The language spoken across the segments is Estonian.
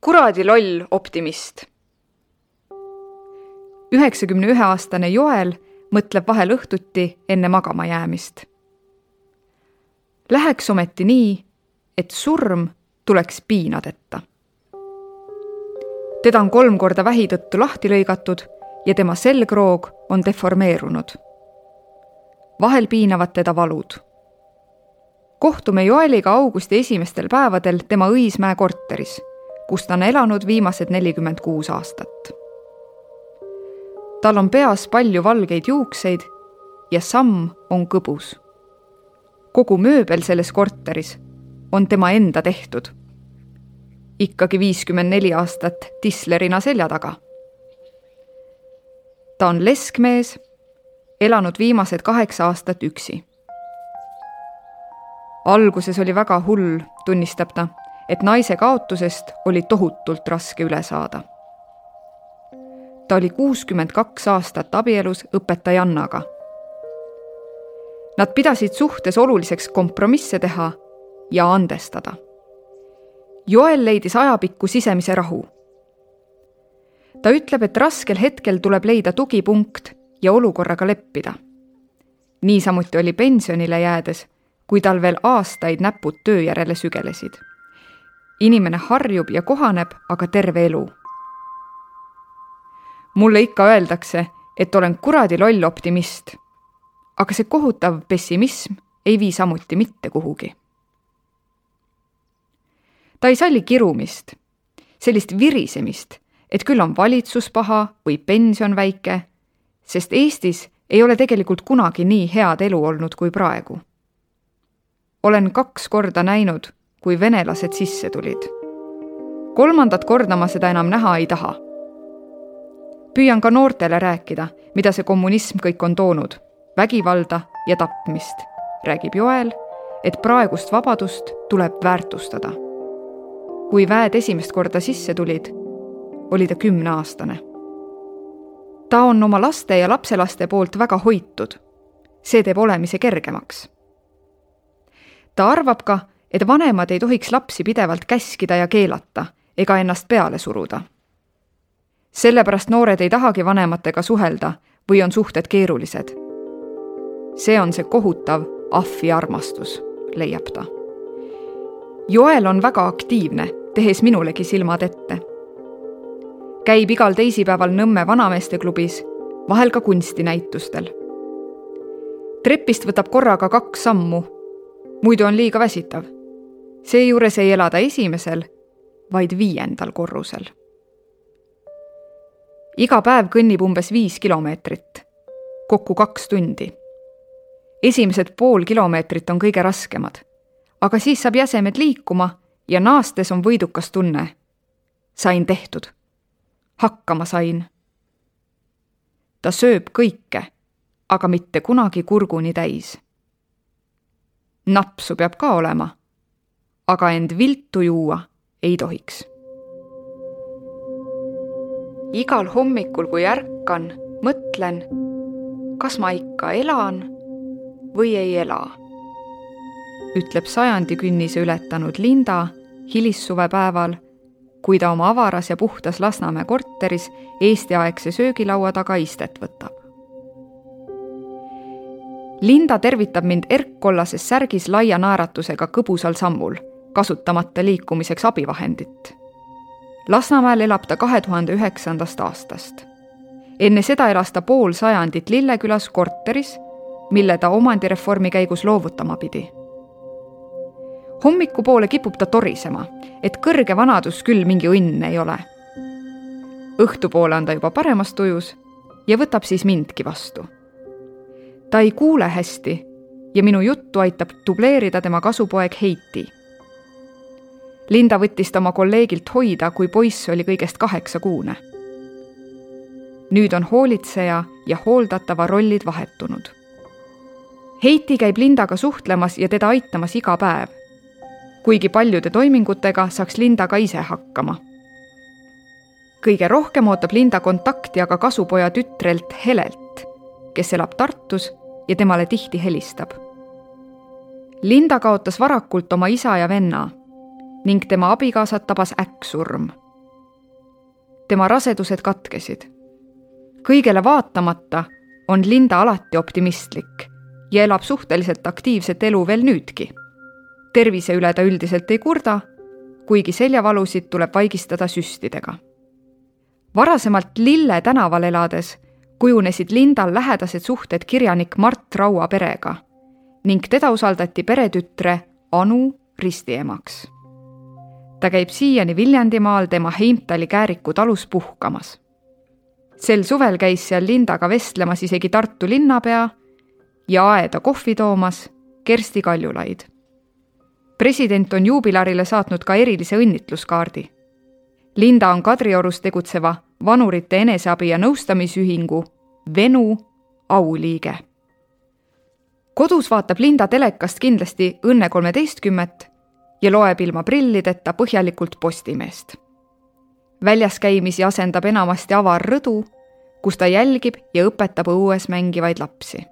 kuradi loll optimist. üheksakümne ühe aastane Joel mõtleb vahel õhtuti enne magama jäämist. Läheks ometi nii, et surm tuleks piinadeta. teda on kolm korda vähi tõttu lahti lõigatud ja tema selgroog on deformeerunud. vahel piinavad teda valud. kohtume Joeliga augusti esimestel päevadel tema Õismäe korteris, kus ta on elanud viimased nelikümmend kuus aastat. tal on peas palju valgeid juukseid ja samm on kõbus. kogu mööbel selles korteris on tema enda tehtud. ikkagi viiskümmend neli aastat tislerina selja taga ta on leskmees, elanud viimased kaheksa aastat üksi. alguses oli väga hull, tunnistab ta, et naise kaotusest oli tohutult raske üle saada. ta oli kuuskümmend kaks aastat abielus õpetajannaga. Nad pidasid suhtes oluliseks kompromisse teha ja andestada. Joel leidis ajapikku sisemise rahu ta ütleb, et raskel hetkel tuleb leida tugipunkt ja olukorraga leppida. niisamuti oli pensionile jäädes, kui tal veel aastaid näpud töö järele sügelesid. Inimene harjub ja kohaneb aga terve elu. mulle ikka öeldakse, et olen kuradi loll optimist. aga see kohutav pessimism ei vii samuti mitte kuhugi. ta ei salli kirumist, sellist virisemist et küll on valitsus paha või pension väike, sest Eestis ei ole tegelikult kunagi nii head elu olnud kui praegu. olen kaks korda näinud, kui venelased sisse tulid. kolmandat korda ma seda enam näha ei taha. püüan ka noortele rääkida, mida see kommunism kõik on toonud, vägivalda ja tapmist, räägib Joel, et praegust vabadust tuleb väärtustada. kui väed esimest korda sisse tulid oli ta kümneaastane. ta on oma laste ja lapselaste poolt väga hoitud. see teeb olemise kergemaks. ta arvab ka, et vanemad ei tohiks lapsi pidevalt käskida ja keelata ega ennast peale suruda. sellepärast noored ei tahagi vanematega suhelda või on suhted keerulised. see on see kohutav ahvi armastus, leiab ta. Joel on väga aktiivne, tehes minulegi silmad ette käib igal teisipäeval Nõmme vanameesteklubis, vahel ka kunstinäitustel. trepist võtab korraga kaks sammu, muidu on liiga väsitav. Seejuures ei ela ta esimesel, vaid viiendal korrusel. iga päev kõnnib umbes viis kilomeetrit, kokku kaks tundi. esimesed pool kilomeetrit on kõige raskemad, aga siis saab jäsemed liikuma ja naastes on võidukas tunne. sain tehtud hakkama sain. ta sööb kõike, aga mitte kunagi kurguni täis. napsu peab ka olema, aga end viltu juua ei tohiks. igal hommikul, kui ärkan, mõtlen, kas ma ikka elan või ei ela, ütleb sajandi künnise ületanud Linda hilissuvepäeval kui ta oma avaras ja puhtas Lasnamäe korteris eestiaegse söögilaua taga istet võtab. Linda tervitab mind erkkollases särgis laia naeratusega kõbusal sammul, kasutamata liikumiseks abivahendit. Lasnamäel elab ta kahe tuhande üheksandast aastast. enne seda elas ta pool sajandit Lillekülas korteris, mille ta omandireformi käigus loovutama pidi hommikupoole kipub ta torisema, et kõrge vanadus küll mingi õnn ei ole. õhtupoole on ta juba paremas tujus ja võtab siis mindki vastu. ta ei kuule hästi ja minu juttu aitab dubleerida tema kasupoeg Heiti. Linda võttis ta oma kolleegilt hoida, kui poiss oli kõigest kaheksakuune. nüüd on hoolitseja ja hooldatava rollid vahetunud. Heiti käib Lindaga suhtlemas ja teda aitamas iga päev kuigi paljude toimingutega saaks Linda ka ise hakkama. kõige rohkem ootab Linda kontakti aga kasupoja tütrelt Helelt, kes elab Tartus ja temale tihti helistab. Linda kaotas varakult oma isa ja venna ning tema abikaasat tabas äkksurm, tema rasedused katkesid. kõigele vaatamata on Linda alati optimistlik ja elab suhteliselt aktiivset elu veel nüüdki. tervise üle ta üldiselt ei kurda, kuigi seljavalusid tuleb vaigistada süstidega. varasemalt Lille tänaval elades kujunesid Lindal lähedased suhted kirjanik Mart Raua perega ning teda usaldati peretütre Anu ristiemaks. Ta käib siiani Viljandimaal tema Heimtali Kääriku talus puhkamas. sel suvel käis seal Lindaga vestlemas isegi Tartu linnapea ja aeda kohvi toomas Kersti Kaljulaid. president on juubilarile saatnud ka erilise õnnitluskaardi. Linda on Kadriorus tegutseva Vanurite Eneseabi ja Nõustamisühingu Venu auliige. kodus vaatab Linda telekast kindlasti Õnne kolmeteistkümmet ja loeb ilma prillideta põhjalikult Postimeest. väljas käimisi asendab enamasti avar rõdu, kus ta jälgib ja õpetab õues mängivaid lapsi.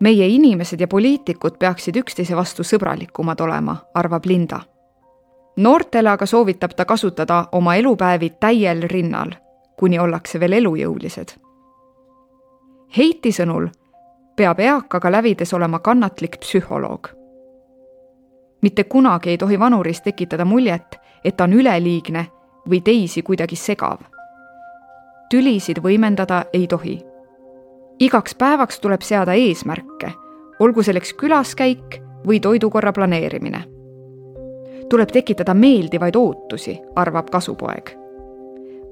meie inimesed ja poliitikud peaksid üksteise vastu sõbralikumad olema, arvab Linda. noortele aga soovitab ta kasutada oma elupäevi täiel rinnal, kuni ollakse veel elujõulised. Heiti sõnul peab eakaga lävides olema kannatlik psühholoog mitte kunagi ei tohi vanuris tekitada muljet, et ta on üleliigne või teisi kuidagi segav. tülisid võimendada ei tohi. igaks päevaks tuleb seada eesmärke, olgu selleks külaskäik või toidukorra planeerimine. tuleb tekitada meeldivaid ootusi, arvab kasupoeg.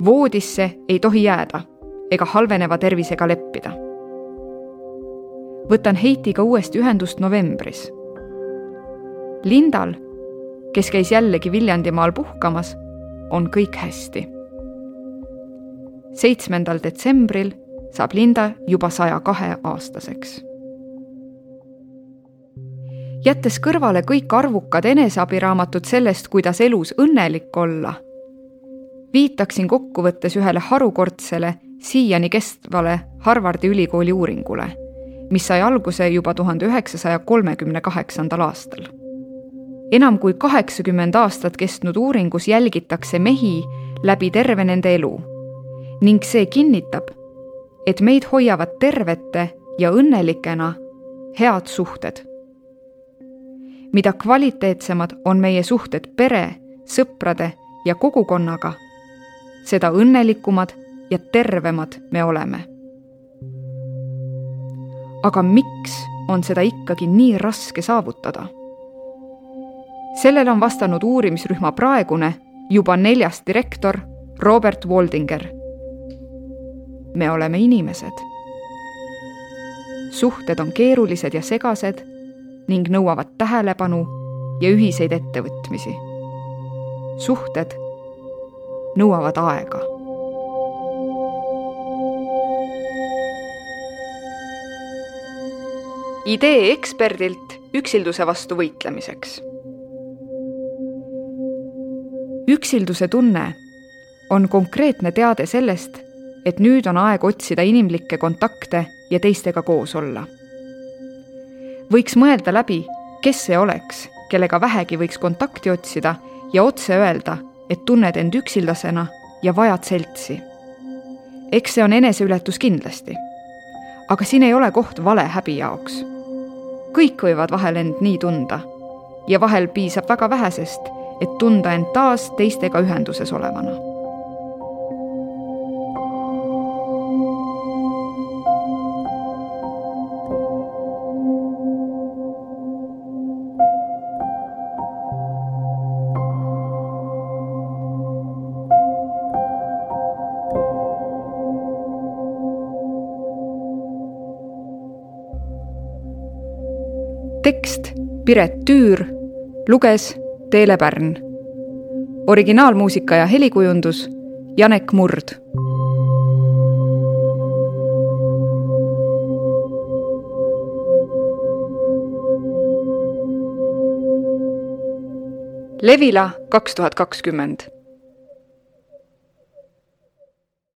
voodisse ei tohi jääda ega halveneva tervisega leppida. võtan Heitiga uuesti ühendust novembris Lindal, kes käis jällegi Viljandimaal puhkamas, on kõik hästi. seitsmendal detsembril saab Linda juba saja kahe aastaseks. jättes kõrvale kõik arvukad eneseabiraamatud sellest, kuidas elus õnnelik olla, viitaksin kokkuvõttes ühele harukordsele, siiani kestvale Harvardi ülikooli uuringule, mis sai alguse juba tuhande üheksasaja kolmekümne kaheksandal aastal enam kui kaheksakümmend aastat kestnud uuringus jälgitakse mehi läbi terve nende elu ning see kinnitab, et meid hoiavad tervete ja õnnelikena head suhted. mida kvaliteetsemad on meie suhted pere, sõprade ja kogukonnaga, seda õnnelikumad ja tervemad me oleme. aga miks on seda ikkagi nii raske saavutada? Sellele on vastanud uurimisrühma praegune, juba neljas direktor Robert Waldinger. me oleme inimesed. suhted on keerulised ja segased ning nõuavad tähelepanu ja ühiseid ettevõtmisi. suhted nõuavad aega idee eksperdilt üksilduse vastu võitlemiseks üksilduse tunne on konkreetne teade sellest, et nüüd on aeg otsida inimlikke kontakte ja teistega koos olla. võiks mõelda läbi, kes see oleks, kellega vähegi võiks kontakti otsida ja otse öelda, et tunned end üksildasena ja vajad seltsi. eks see on eneseületus kindlasti. aga siin ei ole koht vale häbi jaoks. kõik võivad vahel end nii tunda ja vahel piisab väga vähesest et tunda end taas teistega ühenduses olevana. Tekst Piret Tüür luges Teele Pärn. originaalmuusika ja helikujundus Janek Murd. Levila kaks tuhat kakskümmend